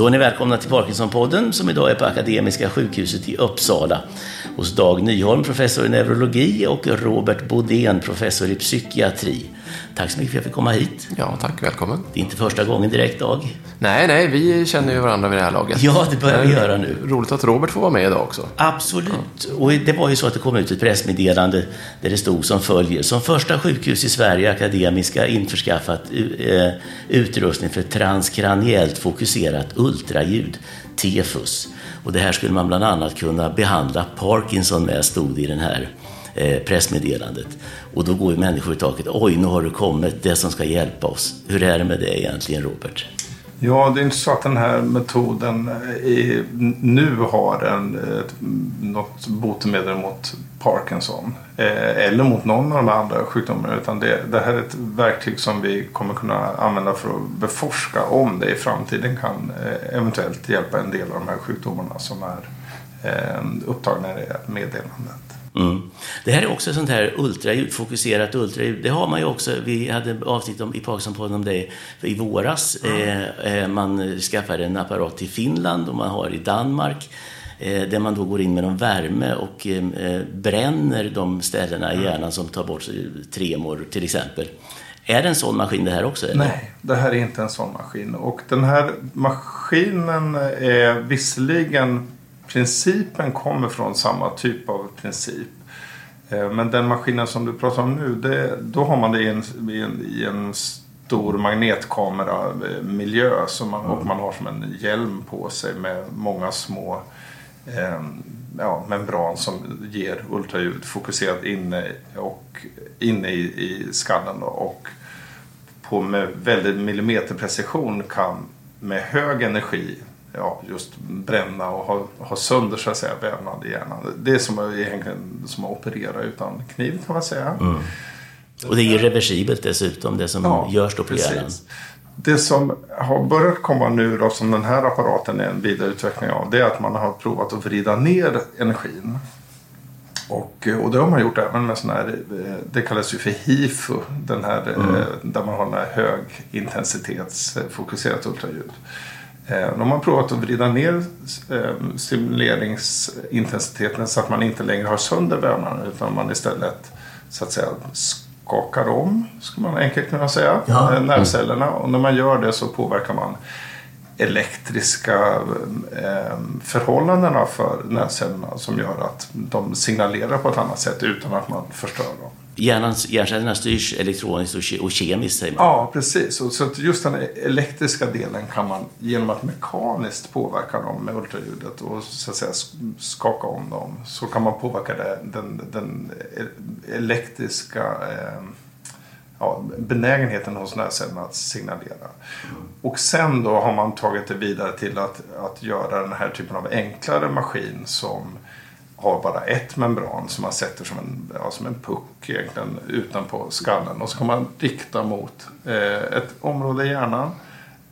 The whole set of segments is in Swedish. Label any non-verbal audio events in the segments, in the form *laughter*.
Då är ni välkomna till Parkinsonpodden som idag är på Akademiska sjukhuset i Uppsala hos Dag Nyholm, professor i neurologi och Robert Bodén, professor i psykiatri. Tack så mycket för att jag fick komma hit. Ja, tack. Välkommen. Det är inte första gången direkt, Dag. Nej, nej, vi känner ju varandra vid det här laget. Ja, det börjar vi göra nu. Roligt att Robert får vara med idag också. Absolut. Och det var ju så att det kom ut ett pressmeddelande där det stod som följer. Som första sjukhus i Sverige Akademiska införskaffat eh, utrustning för transkraniellt fokuserat ultraljud, TEFUS. Och det här skulle man bland annat kunna behandla Parkinson med, stod det i den här eh, pressmeddelandet. Och då går ju människor i taket. Oj, nu har du kommit det som ska hjälpa oss. Hur är det med det egentligen, Robert? Ja, det är inte så att den här metoden eh, är, nu har en, eh, något botemedel mot Parkinson. Eh, eller mot någon av de andra sjukdomarna. Utan det, det här är ett verktyg som vi kommer kunna använda för att beforska om det i framtiden kan eh, eventuellt hjälpa en del av de här sjukdomarna som är eh, upptagna i det meddelandet. Mm. Det här är också sånt här ultraljud, fokuserat ultraljud. Det har man ju också, vi hade avsnitt om, i Parkinsonpodden om det i våras. Mm. Eh, man skaffade en apparat till Finland och man har i Danmark. Eh, där man då går in med någon värme och eh, bränner de ställena i hjärnan som tar bort tremor till exempel. Är det en sån maskin det här också? Eller? Nej, det här är inte en sån maskin. Och den här maskinen är visserligen principen kommer från samma typ av princip. Eh, men den maskinen som du pratar om nu, det, då har man det i en, i en, i en stor magnetkameramiljö eh, som man, och man har som en hjälm på sig med många små eh, ja, membran som ger ultraljud fokuserat inne, och, inne i, i skallen. Då, och på med väldigt millimeterprecision kan med hög energi ja, just bränna och ha, ha sönder så att säga vävnad i hjärnan. Det är som egentligen som att operera utan kniv kan man säga. Mm. Och det är irreversibelt dessutom, det som ja, görs då på precis. hjärnan. Det som har börjat komma nu då, som den här apparaten är en vidareutveckling av, det är att man har provat att vrida ner energin. Och, och det har man gjort även med sån här, det kallas ju för HIFU, den här, mm. där man har den här högintensitetsfokuserat ultraljud. Eh, de har provat att vrida ner eh, stimuleringsintensiteten så att man inte längre har sönder vävnaden utan man istället så att säga skakar om, skulle man enkelt kunna säga, ja. Eh, nervcellerna. Och när man gör det så påverkar man elektriska förhållandena för nervcellerna som gör att de signalerar på ett annat sätt utan att man förstör dem hjärncellerna styrs elektroniskt och kemiskt säger man. Ja, precis. Och så just den elektriska delen kan man genom att mekaniskt påverka dem med ultraljudet och så att säga skaka om dem så kan man påverka det, den, den elektriska eh, ja, benägenheten hos nervcellerna att signalera. Och sen då har man tagit det vidare till att, att göra den här typen av enklare maskin som har bara ett membran som man sätter som en, ja, som en puck egentligen utanpå skallen. Och så kan man rikta mot eh, ett område i hjärnan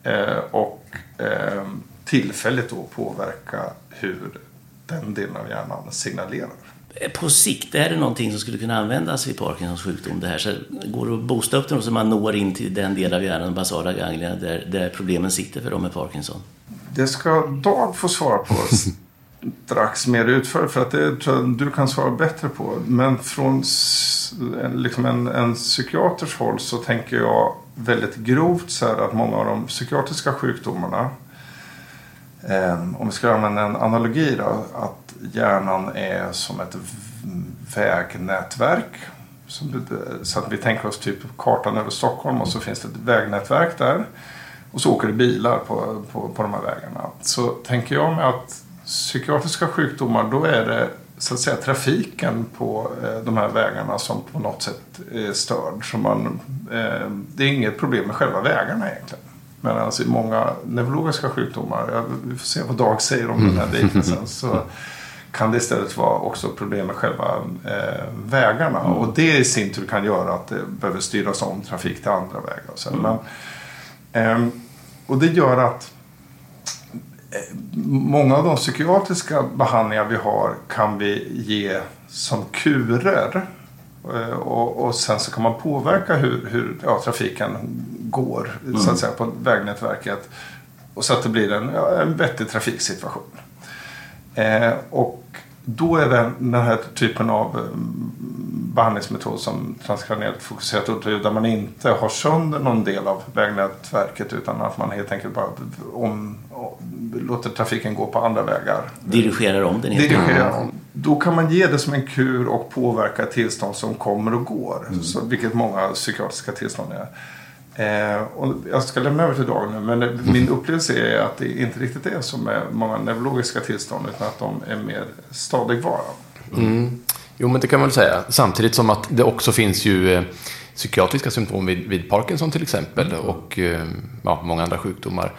eh, och eh, tillfälligt då påverka hur den delen av hjärnan signalerar. På sikt, är det någonting som skulle kunna användas vid Parkinsons sjukdom? Det här? Så går det att boosta upp den så man når in till den del av hjärnan, basala ganglierna, där, där problemen sitter för dem med Parkinson? Det ska Dag få svara på *laughs* strax mer utförligt för att det tror jag du kan svara bättre på. Men från liksom en, en psykiaters håll så tänker jag väldigt grovt så här att många av de psykiatriska sjukdomarna eh, om vi ska använda en analogi då, att hjärnan är som ett vägnätverk. Så att vi tänker oss typ kartan över Stockholm och så finns det ett vägnätverk där. Och så åker det bilar på, på, på de här vägarna. Så tänker jag mig att psykiatriska sjukdomar då är det så att säga trafiken på eh, de här vägarna som på något sätt är störd. Så man, eh, det är inget problem med själva vägarna egentligen. Men alltså i många neurologiska sjukdomar, vi får se vad Dag säger om den här liknelsen, så kan det istället vara också problem med själva eh, vägarna. Mm. Och det i sin tur kan göra att det behöver styras om trafik till andra vägar. Och, så. Mm. Men, eh, och det gör att många av de psykiatriska behandlingar vi har kan vi ge som kurer. Eh, och, och sen så kan man påverka hur, hur ja, trafiken går mm. så att säga, på vägnätverket. Och så att det blir en, ja, en vettig trafiksituation. Eh, och då är den, den här typen av eh, behandlingsmetod som transkraniellt fokuserat ultraljud där man inte har sönder någon del av vägnätverket utan att man helt enkelt bara om, låter trafiken gå på andra vägar. Dirigerar om den Dirigerar om. Då kan man ge det som en kur och påverka tillstånd som kommer och går. Mm. Så, vilket många psykiatriska tillstånd är. Eh, och jag ska lämna över till Dag nu, men min upplevelse är att det inte riktigt är som med många neurologiska tillstånd, utan att de är mer stadigvara. Mm. Jo, men det kan man väl säga. Samtidigt som att det också finns ju eh, psykiatriska symptom vid, vid Parkinson till exempel och eh, ja, många andra sjukdomar.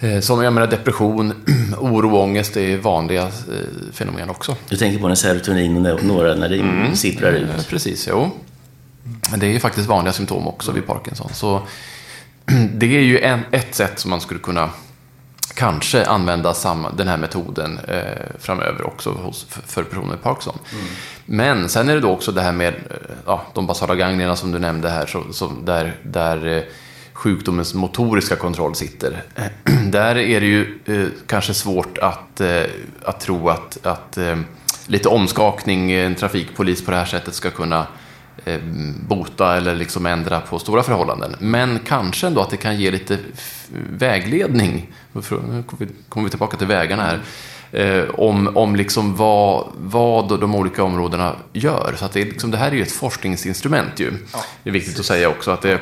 Eh, som jag menar depression, *clears throat* oro och ångest är vanliga eh, fenomen också. Du tänker på när serotonin och några när det mm. sipprar ut? Eh, precis, jo. Det är faktiskt vanliga symptom också vid Parkinson. Så *clears throat* det är ju en, ett sätt som man skulle kunna kanske använda samma, den här metoden eh, framöver också hos, för personer med Parkinson. Mm. Men sen är det då också det här med ja, de basala ganglierna som du nämnde här, så, så där, där sjukdomens motoriska kontroll sitter. *clears throat* där är det ju eh, kanske svårt att, eh, att tro att, att eh, lite omskakning, en trafikpolis på det här sättet ska kunna bota eller liksom ändra på stora förhållanden. Men kanske ändå att det kan ge lite vägledning. Nu kommer vi tillbaka till vägarna här. Om, om liksom vad, vad de olika områdena gör. Så att det, liksom, det här är ju ett forskningsinstrument ju. Ja, det är viktigt precis. att säga också att det,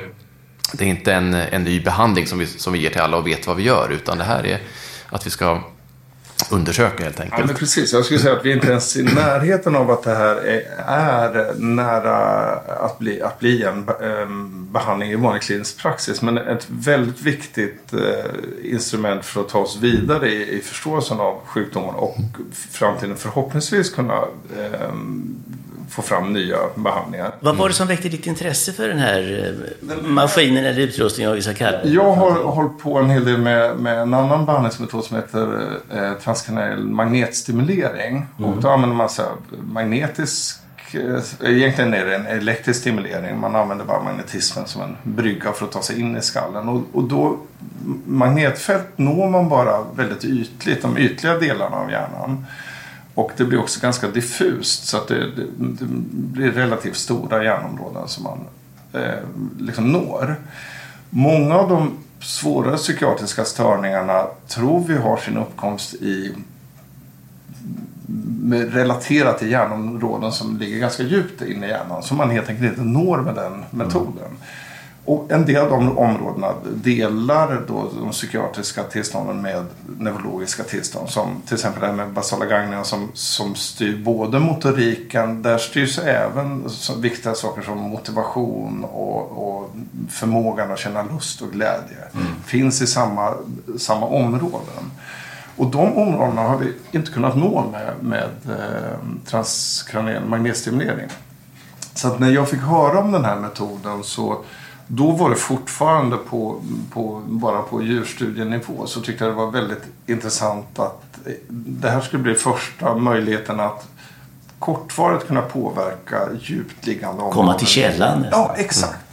det är inte en, en ny behandling som vi, som vi ger till alla och vet vad vi gör. Utan det här är att vi ska undersöka helt enkelt. Ja, men precis. Jag skulle säga att vi inte ens i närheten av att det här är, är nära att bli, att bli en behandling i vanlig klinisk praxis. Men ett väldigt viktigt eh, instrument för att ta oss vidare i, i förståelsen av sjukdomen och framtiden förhoppningsvis kunna få fram nya behandlingar. Vad var det som väckte ditt intresse för den här eh, maskinen eller utrustningen, vad vi ska kalla det? Jag har hållit på en hel del med, med en annan behandlingsmetod som heter eh, transkraniell magnetstimulering. Mm. Och då använder man så här, magnetisk eh, Egentligen är det en elektrisk stimulering. Man använder bara magnetismen som en brygga för att ta sig in i skallen. Och, och då, magnetfält når man bara väldigt ytligt, de ytliga delarna av hjärnan. Och det blir också ganska diffust så att det, det, det blir relativt stora hjärnområden som man eh, liksom når. Många av de svårare psykiatriska störningarna tror vi har sin uppkomst i relaterat till hjärnområden som ligger ganska djupt inne i hjärnan som man helt enkelt inte når med den metoden. Mm. Och en del av de områdena delar då de psykiatriska tillstånden med neurologiska tillstånd. Som till exempel det här med basala ganglia som, som styr både motoriken, där styrs även viktiga saker som motivation och, och förmågan att känna lust och glädje. Mm. Finns i samma, samma områden. Och de områdena har vi inte kunnat nå med, med eh, transkraniell magnetstimulering. Så att när jag fick höra om den här metoden så då var det fortfarande på, på, bara på djurstudienivå så tyckte jag det var väldigt intressant att det här skulle bli första möjligheten att kortvarigt kunna påverka djupt liggande områden. Komma till källan. Ja, exakt.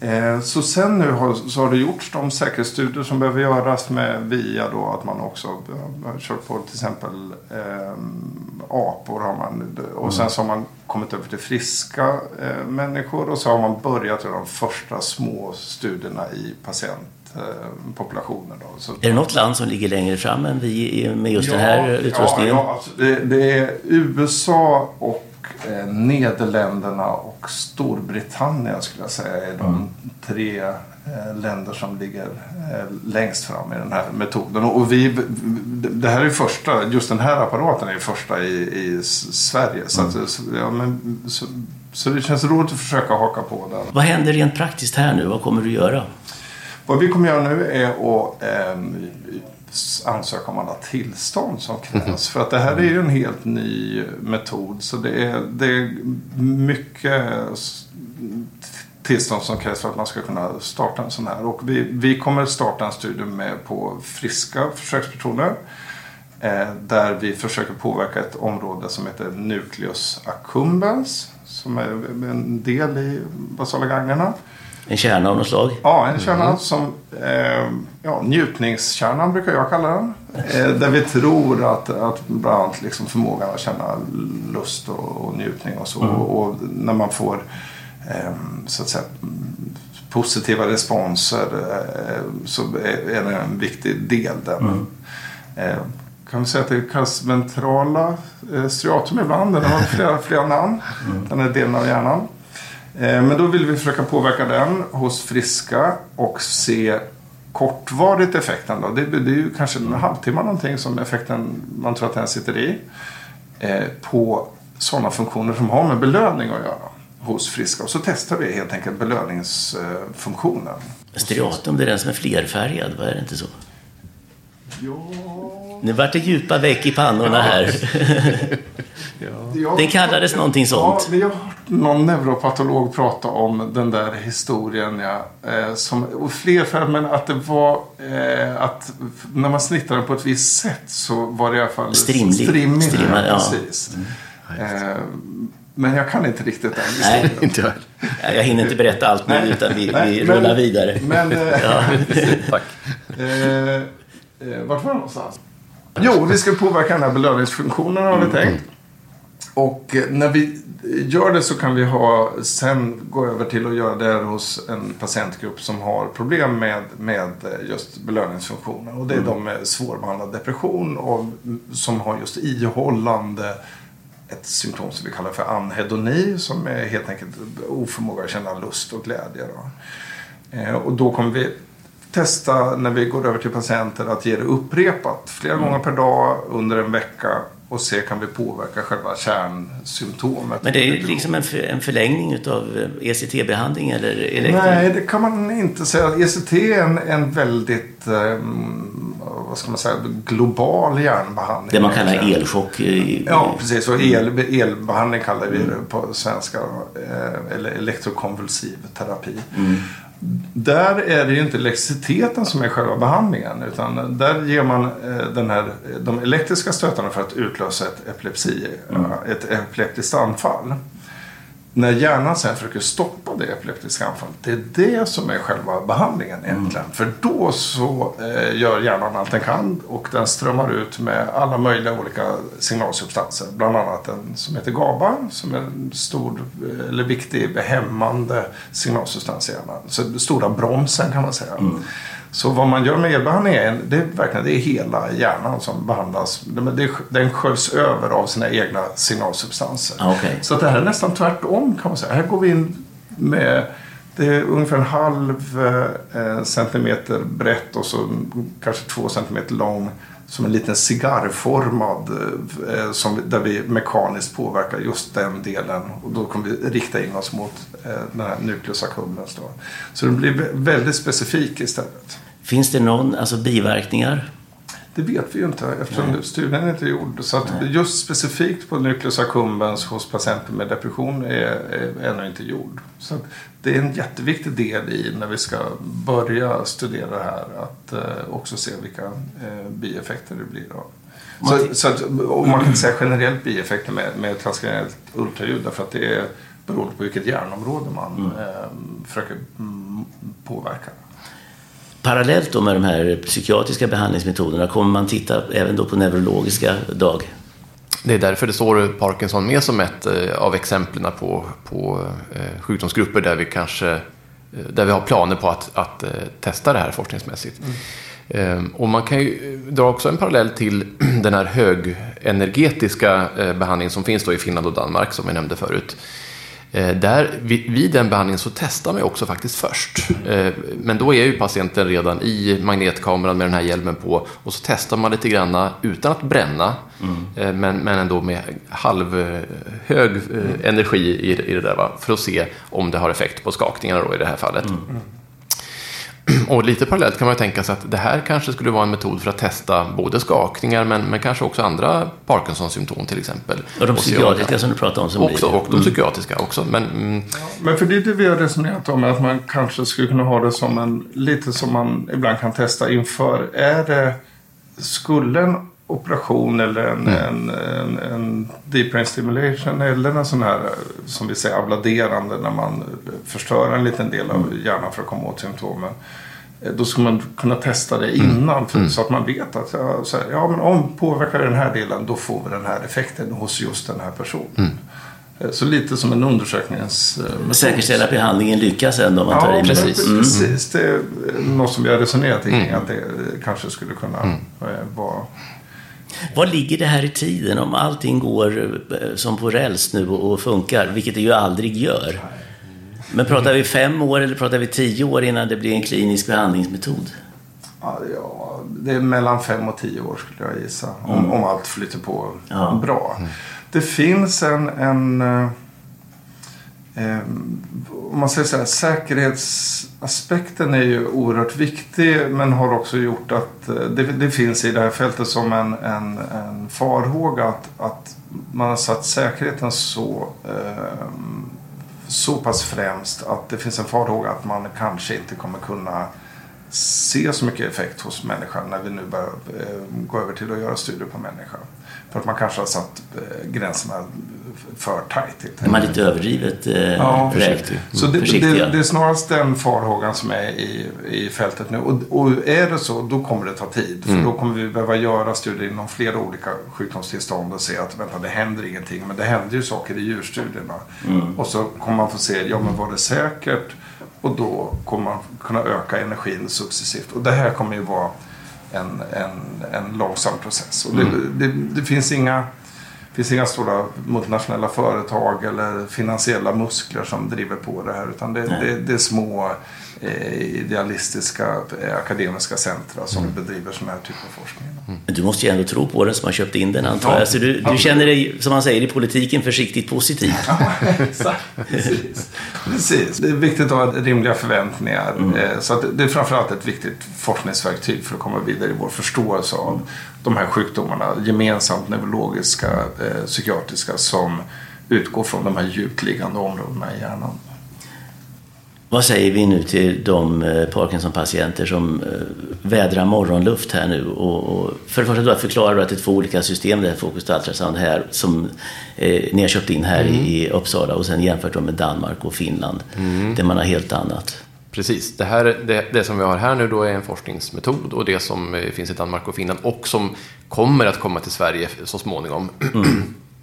Eh, så sen nu har, så har det gjorts de säkerhetsstudier som behöver göras med via då att man också har kört på till exempel eh, apor. Har man, och sen så har man kommit över till friska eh, människor och så har man börjat med de första små studierna i patientpopulationer. Då. Så, är det något land som ligger längre fram än vi med just ja, den här utrustningen? Ja, ja alltså det, det är USA och eh, Nederländerna och Storbritannien skulle jag säga är de mm. tre eh, länder som ligger eh, längst fram i den här metoden. Och vi, det här är första, just den här apparaten är första i, i Sverige. Så, mm. att, ja, men, så, så, det känns roligt att försöka haka på den. Vad händer rent praktiskt här nu? Vad kommer du göra? Vad vi kommer göra nu är att eh, ansöka om alla tillstånd som krävs. För att det här är ju en helt ny metod. Så det är, det är mycket tillstånd som krävs för att man ska kunna starta en sån här. Och vi, vi kommer starta en studie med på friska försökspersoner. Eh, där vi försöker påverka ett område som heter Nucleus accumbens. Som är en del i basala ganglerna. En kärna av något slag? Ja, en kärna mm. som eh, ja, njutningskärnan brukar jag kalla den. Eh, där vi tror att, att bland annat liksom förmågan att känna lust och, och njutning och så. Mm. Och, och, när man får eh, så att säga, positiva responser eh, så är, det en viktig del. Där. Mm. Eh, kan vi säga att det kallas ventrala eh, striatum ibland. Den har *laughs* flera, flera namn. Mm. Den är delen av hjärnan. Eh, men då vill vi försöka påverka den hos friska och se kortvarigt effekten. Då. Det, det är ju kanske en halvtimme någonting som effekten man tror att den sitter i. Eh, på sådana funktioner som har med belöning att göra hos friska. Och så testar vi helt enkelt belöningsfunktionen. Striatum, det är den som är flerfärgad, var det inte så? Ja. Nu vart det djupa veck i pannorna här. ja. *laughs* Den kallades någonting sånt. Ja, vi har hört någon neuropatolog prata om den där historien. Ja, eh, som, och fler men att det var eh, att när man snittade den på ett visst sätt så var det i alla fall Strimlig. strimmig. Strimmad, ja. Precis. Mm. Eh, men jag kan inte riktigt den. Nej, *laughs* inte jag. Jag hinner inte berätta allt nu utan vi, vi men, rullar vidare. Men, eh, *laughs* ja. *laughs* Tack. Eh, vart var det någonstans? Jo, vi ska påverka den här belöningsfunktionen har vi mm. Och eh, när vi gör det så kan vi ha, sen gå över till att göra det hos en patientgrupp som har problem med, med just belöningsfunktionen. Och det är mm. de med svårbehandlad depression och som har just ihållande ett symptom som vi kallar för anhedoni som är helt enkelt oförmåga att känna lust och glädje. Då. Eh, och då kommer vi testa när vi går över till patienter att ge det upprepat flera mm. gånger per dag under en vecka och se kan vi påverka själva kärnsymptomet. Men det är liksom en, för, en förlängning av ECT-behandling eller elektro... Nej, det kan man inte säga. ECT är en, en väldigt um, vad ska man säga, global hjärnbehandling. Det man kallar elchock. I, ja, precis. Och el, elbehandling kallar vi det på svenska. Eh, eller elektrokonvulsiv terapi. Mm. Där är det ju inte elektriciteten som är själva behandlingen utan där ger man eh, den här, de elektriska stötarna för att utlösa ett epilepsi, mm. ett epileptiskt anfall när hjärnan sen försöker stoppa det epileptiska anfallet, det är det som är själva behandlingen egentligen. Mm. För då så eh, gör hjärnan allt den kan och den strömmar ut med alla möjliga olika signalsubstanser. Bland annat en som heter GABA som är en stor eh, eller viktig hämmande signalsubstans i hjärnan. Så stora bromsen kan man säga. Mm. Så vad man gör med elbehandlingen, det är verkligen det är hela hjärnan som behandlas. Den sköljs över av sina egna signalsubstanser. Ah, okay. Så det här är nästan tvärtom kan man säga. Här går vi in med det är ungefär en halv eh, centimeter brett och så kanske två centimeter lång som en liten cigarrformad eh, eh som, där vi mekaniskt påverkar just den delen. Och då kommer vi rikta in oss mot eh, den här nucleus accumbens. Så den blir väldigt specifik istället. Finns det någon, alltså biverkningar? Det vet vi ju inte eftersom Nej. studien är inte gjord. Så just specifikt på nucleus accumbens hos patienter med depression är, är ännu inte gjord. Så det är en jätteviktig del i när vi ska börja studera det här. Att eh, också se vilka eh, bieffekter det blir. Då. Så, så att, och man kan inte säga generellt bieffekter med, med transkraniellt ultraljud därför att det är beroende på vilket hjärnområde man mm. eh, försöker mm, påverka. Parallellt då med de här psykiatriska behandlingsmetoderna kommer man titta även då på neurologiska drag? Det är därför det står Parkinson med som ett eh, av exemplen på, på eh, sjukdomsgrupper där vi kanske eh, där vi har planer på att, att testa det här forskningsmässigt. Mm. Ehm, och man kan ju dra också en parallell till *clears throat* den här högenergetiska behandlingen som finns då i Finland och Danmark som vi nämnde förut. Eh, där, vid, den behandlingen så testar man också faktiskt först. Eh, men då är ju patienten redan i magnetkameran med den här hjälmen på och så testar man lite grann utan att bränna mm. Eh, men, men ändå med halvhög mm. energi i, i det där va? för att se om det har effekt på skakningarna då i det här fallet. Mm. *clears throat* och lite parallellt kan man ju tänka sig att det här kanske skulle vara en metod för att testa både skakningar men, men kanske också andra Parkinsons-symptom till exempel. Och de psykiatriska som du pratade om som också, blir. Och de psykiatriska också. Men, mm, Men för det är det vi har resonerat om, att man kanske skulle kunna ha det som en, lite som man ibland kan testa inför. Är det, skulle en operation eller en, en, en, en deep brain stimulation eller en sån här, som vi säger, abladerande när man förstör en liten del av hjärnan för att komma åt symptomen. Eh, Då ska man kunna testa det innan för, så att man vet att ja, så här, ja, men om påverkar den här delen då får vi den här effekten hos just den här personen. Eh, Så lite som en undersöknings... eh, metod. Säkerställa att behandlingen lyckas ändå om man tar Ja, i med precis. Mm. precis. Det är något som vi har resonerat kring att det kanske skulle kunna vara... Vad ligger det här i tiden om allting går eh, som på räls nu och funkar, vilket det ju aldrig gör? Men pratar vi fem år eller pratar vi tio år innan det blir en klinisk behandlingsmetod? Ja, det är mellan fem och tio år skulle jag gissa. Om, om allt flyter på Ja. bra. Det finns en... en eh, om man säger så här, säkerhetsaspekten är ju oerhört viktig men har också gjort att eh, det, det finns i det här fältet som en, en, en farhåga att, att man har satt säkerheten så, eh, så pass främst att det finns en farhåga att man kanske inte kommer kunna se så mycket effekt hos människan när vi nu börjar eh, gå över till att göra studier på människan. För att man kanske har satt eh, gränserna för tajt. man enkelt. lite överdrivet eh, Ja, försiktig? Så det, det, det är snarast den farhågan som är i, i fältet nu. Och, och är det så, då kommer det ta tid. För då kommer vi behöva göra studier inom flera olika sjukdomstillstånd och se att vänta, det händer ingenting. Men det händer ju saker i djurstudierna. Och så kommer man få se, ja men var det säkert? Och då kommer man kunna öka energin successivt. Och det här kommer ju vara en, en, en långsam process. Och det, det, det finns inga finns inga stora multinationella företag eller finansiella muskler som driver på det här. Utan det, det, det är små eh, idealistiska eh, akademiska centra som bedriver sån här typ av forskning. Men du måste ju ändå tro på den som har köpt in den antar Ja, jag. Så du, du absolut. känner dig, som man säger i politiken, försiktigt positiv. *laughs* Exakt, precis. precis. Det är viktigt att ha rimliga förväntningar. Eh, Så det är framförallt ett viktigt forskningsverktyg för att komma vidare i vår förståelse av de här sjukdomarna. Gemensamt neurologiska, eh, psykiatriska som utgår från de här djupt liggande områdena i hjärnan. Vad säger vi nu till de eh, Parkinson-patienter som eh, vädrar morgonluft här nu? Och, och för det första då förklarar du att det är två olika system, det här Focus Ultrasound här, som eh, ni har köpt in här i, i Uppsala och sen jämfört dem med Danmark och Finland, där man har helt annat. Precis. Det, här, det, det som vi har här nu då är en forskningsmetod och det som eh, finns i Danmark och Finland och som kommer att komma till Sverige så småningom.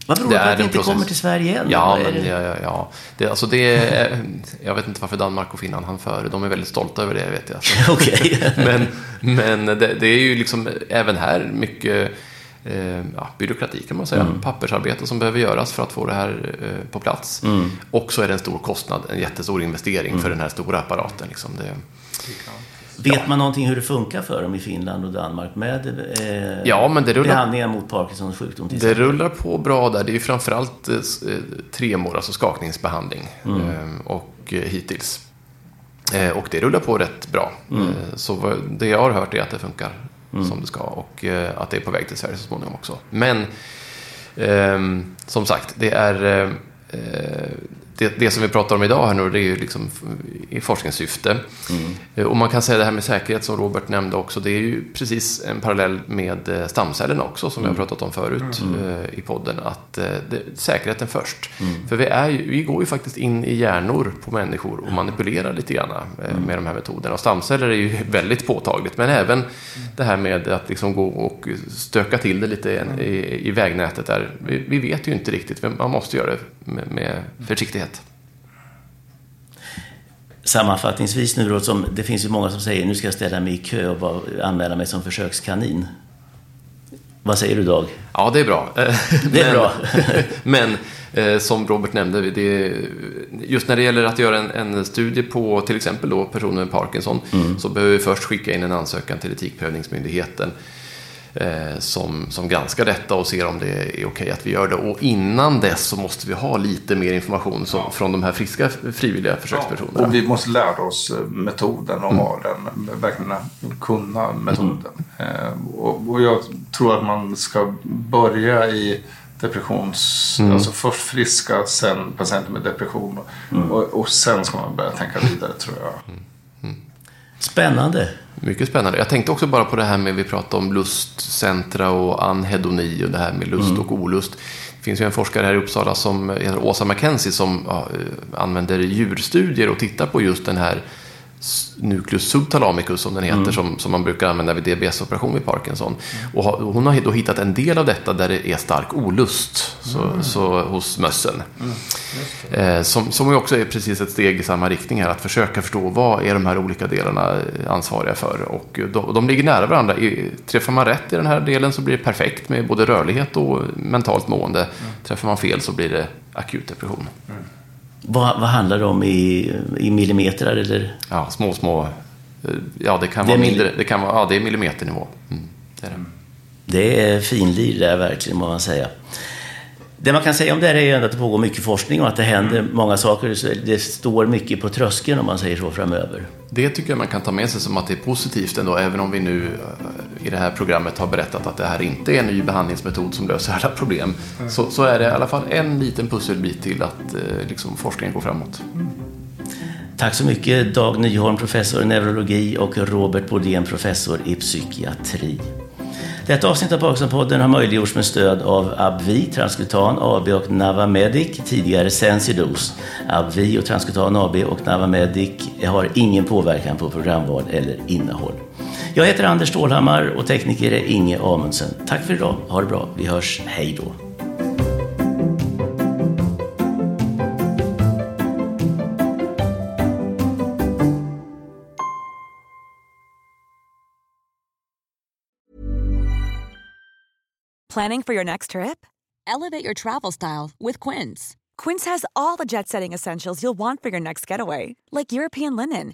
Vad beror Det på att det inte process. kommer till Sverige än? Ja, men det? ja, ja, ja. Det, alltså det är, jag vet inte varför Danmark och Finland hann före. De är väldigt stolta över det, vet jag. *laughs* *laughs* Men, men det, det är ju liksom även här mycket eh, ja, byråkrati kan man säga. Mm. Pappersarbete som behöver göras för att få det här eh, på plats. Mm. Och så är det en stor kostnad, en jättestor investering för den här stora apparaten. Liksom. Det, Vet man någonting hur det funkar för dem i Finland och Danmark med eh, Ja, men det rullar- behandlingar mot Parkinsons sjukdom? Det rullar på bra där. Det är ju framförallt eh, eh, tremor, alltså skakningsbehandling. Eh, och eh, hittills. Eh, och det rullar på rätt bra. Eh, så det jag har hört är att det funkar Mm. som det ska. Och eh, att det är på väg till Sverige så småningom också. Men ehm, som sagt, det är... Eh, eh, det, det som vi pratar om idag här nu, det är ju liksom i forskningssyfte. Eh, Och man kan säga det här med säkerhet som Robert nämnde också, det är ju precis en parallell med eh, stamcellerna också, som vi har pratat om förut eh, i podden, att eh, det, säkerheten först. För vi, är ju, vi går ju faktiskt in i hjärnor på människor och manipulerar lite grann eh, med de här metoderna. Och stamceller är ju *laughs* väldigt påtagligt, men även det här med att liksom gå och stöka till det lite i, i, i vägnätet där. Vi, vi vet ju inte riktigt, men man måste göra det med, med försiktighet. Sammanfattningsvis nu då, som, det finns ju många som säger nu ska jag ställa mig i kö och bara anmäla mig som försökskanin. Vad säger du Dag? Ja, det är bra. *laughs* Det är bra. *laughs* men eh, som Robert nämnde, det, just när det gäller att göra en, en studie på till exempel då personer med Parkinson så behöver vi först skicka in en ansökan till Etikprövningsmyndigheten. Eh, som, som granskar detta och ser om det är okej okay att vi gör det. Och innan dess så måste vi ha lite mer information som, ja. från de här friska frivilliga försökspersonerna. Ja, och vi måste lära oss eh, metoden och mm. ha den, verkligen kunna metoden. Mm. Eh, och, och jag tror att man ska börja i depressions... Mm. Alltså först friska, sen patienter med depression. Mm. Och, och, sen ska man börja tänka vidare tror jag. Mm. mm. Spännande. Mycket spännande. Jag tänkte också bara på det här med, vi pratade om lustcentra och anhedoni och det här med lust mm. och olust. Det finns ju en forskare här i Uppsala som heter Åsa McKenzie som ja, använder djurstudier och tittar på just den här nucleus subthalamicus som den heter, mm. som, som man brukar använda vid DBS-operation vid Parkinson. Mm. Och hon har då hittat en del av detta där det är stark olust så, mm. så, hos mössen. Mm. Eh, som, som också är precis ett steg i samma riktning här, att försöka förstå vad är de här olika delarna ansvariga för. Och de, de ligger nära varandra. I, träffar man rätt i den här delen så blir det perfekt med både rörlighet och mentalt mående. Mm. Träffar man fel så blir det akut depression. Mm. Vad, vad handlar det om i, i millimeter? Eller? Ja, små, små. Eh, ja, det kan det vara mindre. Det, kan vara, ja, det är millimeternivå. Mm, det, är det. det är finlir där verkligen, må man säga. Det man kan säga om det här är att det pågår mycket forskning och att det händer många saker. Det står mycket på tröskeln om man säger så framöver. Det tycker jag man kan ta med sig som att det är positivt ändå, även om vi nu i det här programmet har berättat att det här inte är en ny behandlingsmetod som löser alla problem. Mm. Så, så, är det i alla fall en liten pusselbit till att eh, liksom, forskningen går framåt. Mm. Tack så mycket Dag Nyholm, professor i neurologi och Robert Bodén, professor i psykiatri. Detta avsnitt av Parkinsonpodden har möjliggjorts med stöd av Abvi, Transkutan AB och Navamedic, tidigare Sensidos. Abvi och Transkutan AB och Navamedic har ingen påverkan på programval eller innehåll. Jag heter Anders Stålhammar och tekniker är Inge Amundsen. Tack för idag, ha det bra, vi hörs, hej då. Planning for your next trip? Elevate your travel style with Quince. Quince has all the jet setting essentials you'll want for your next getaway, like European linen,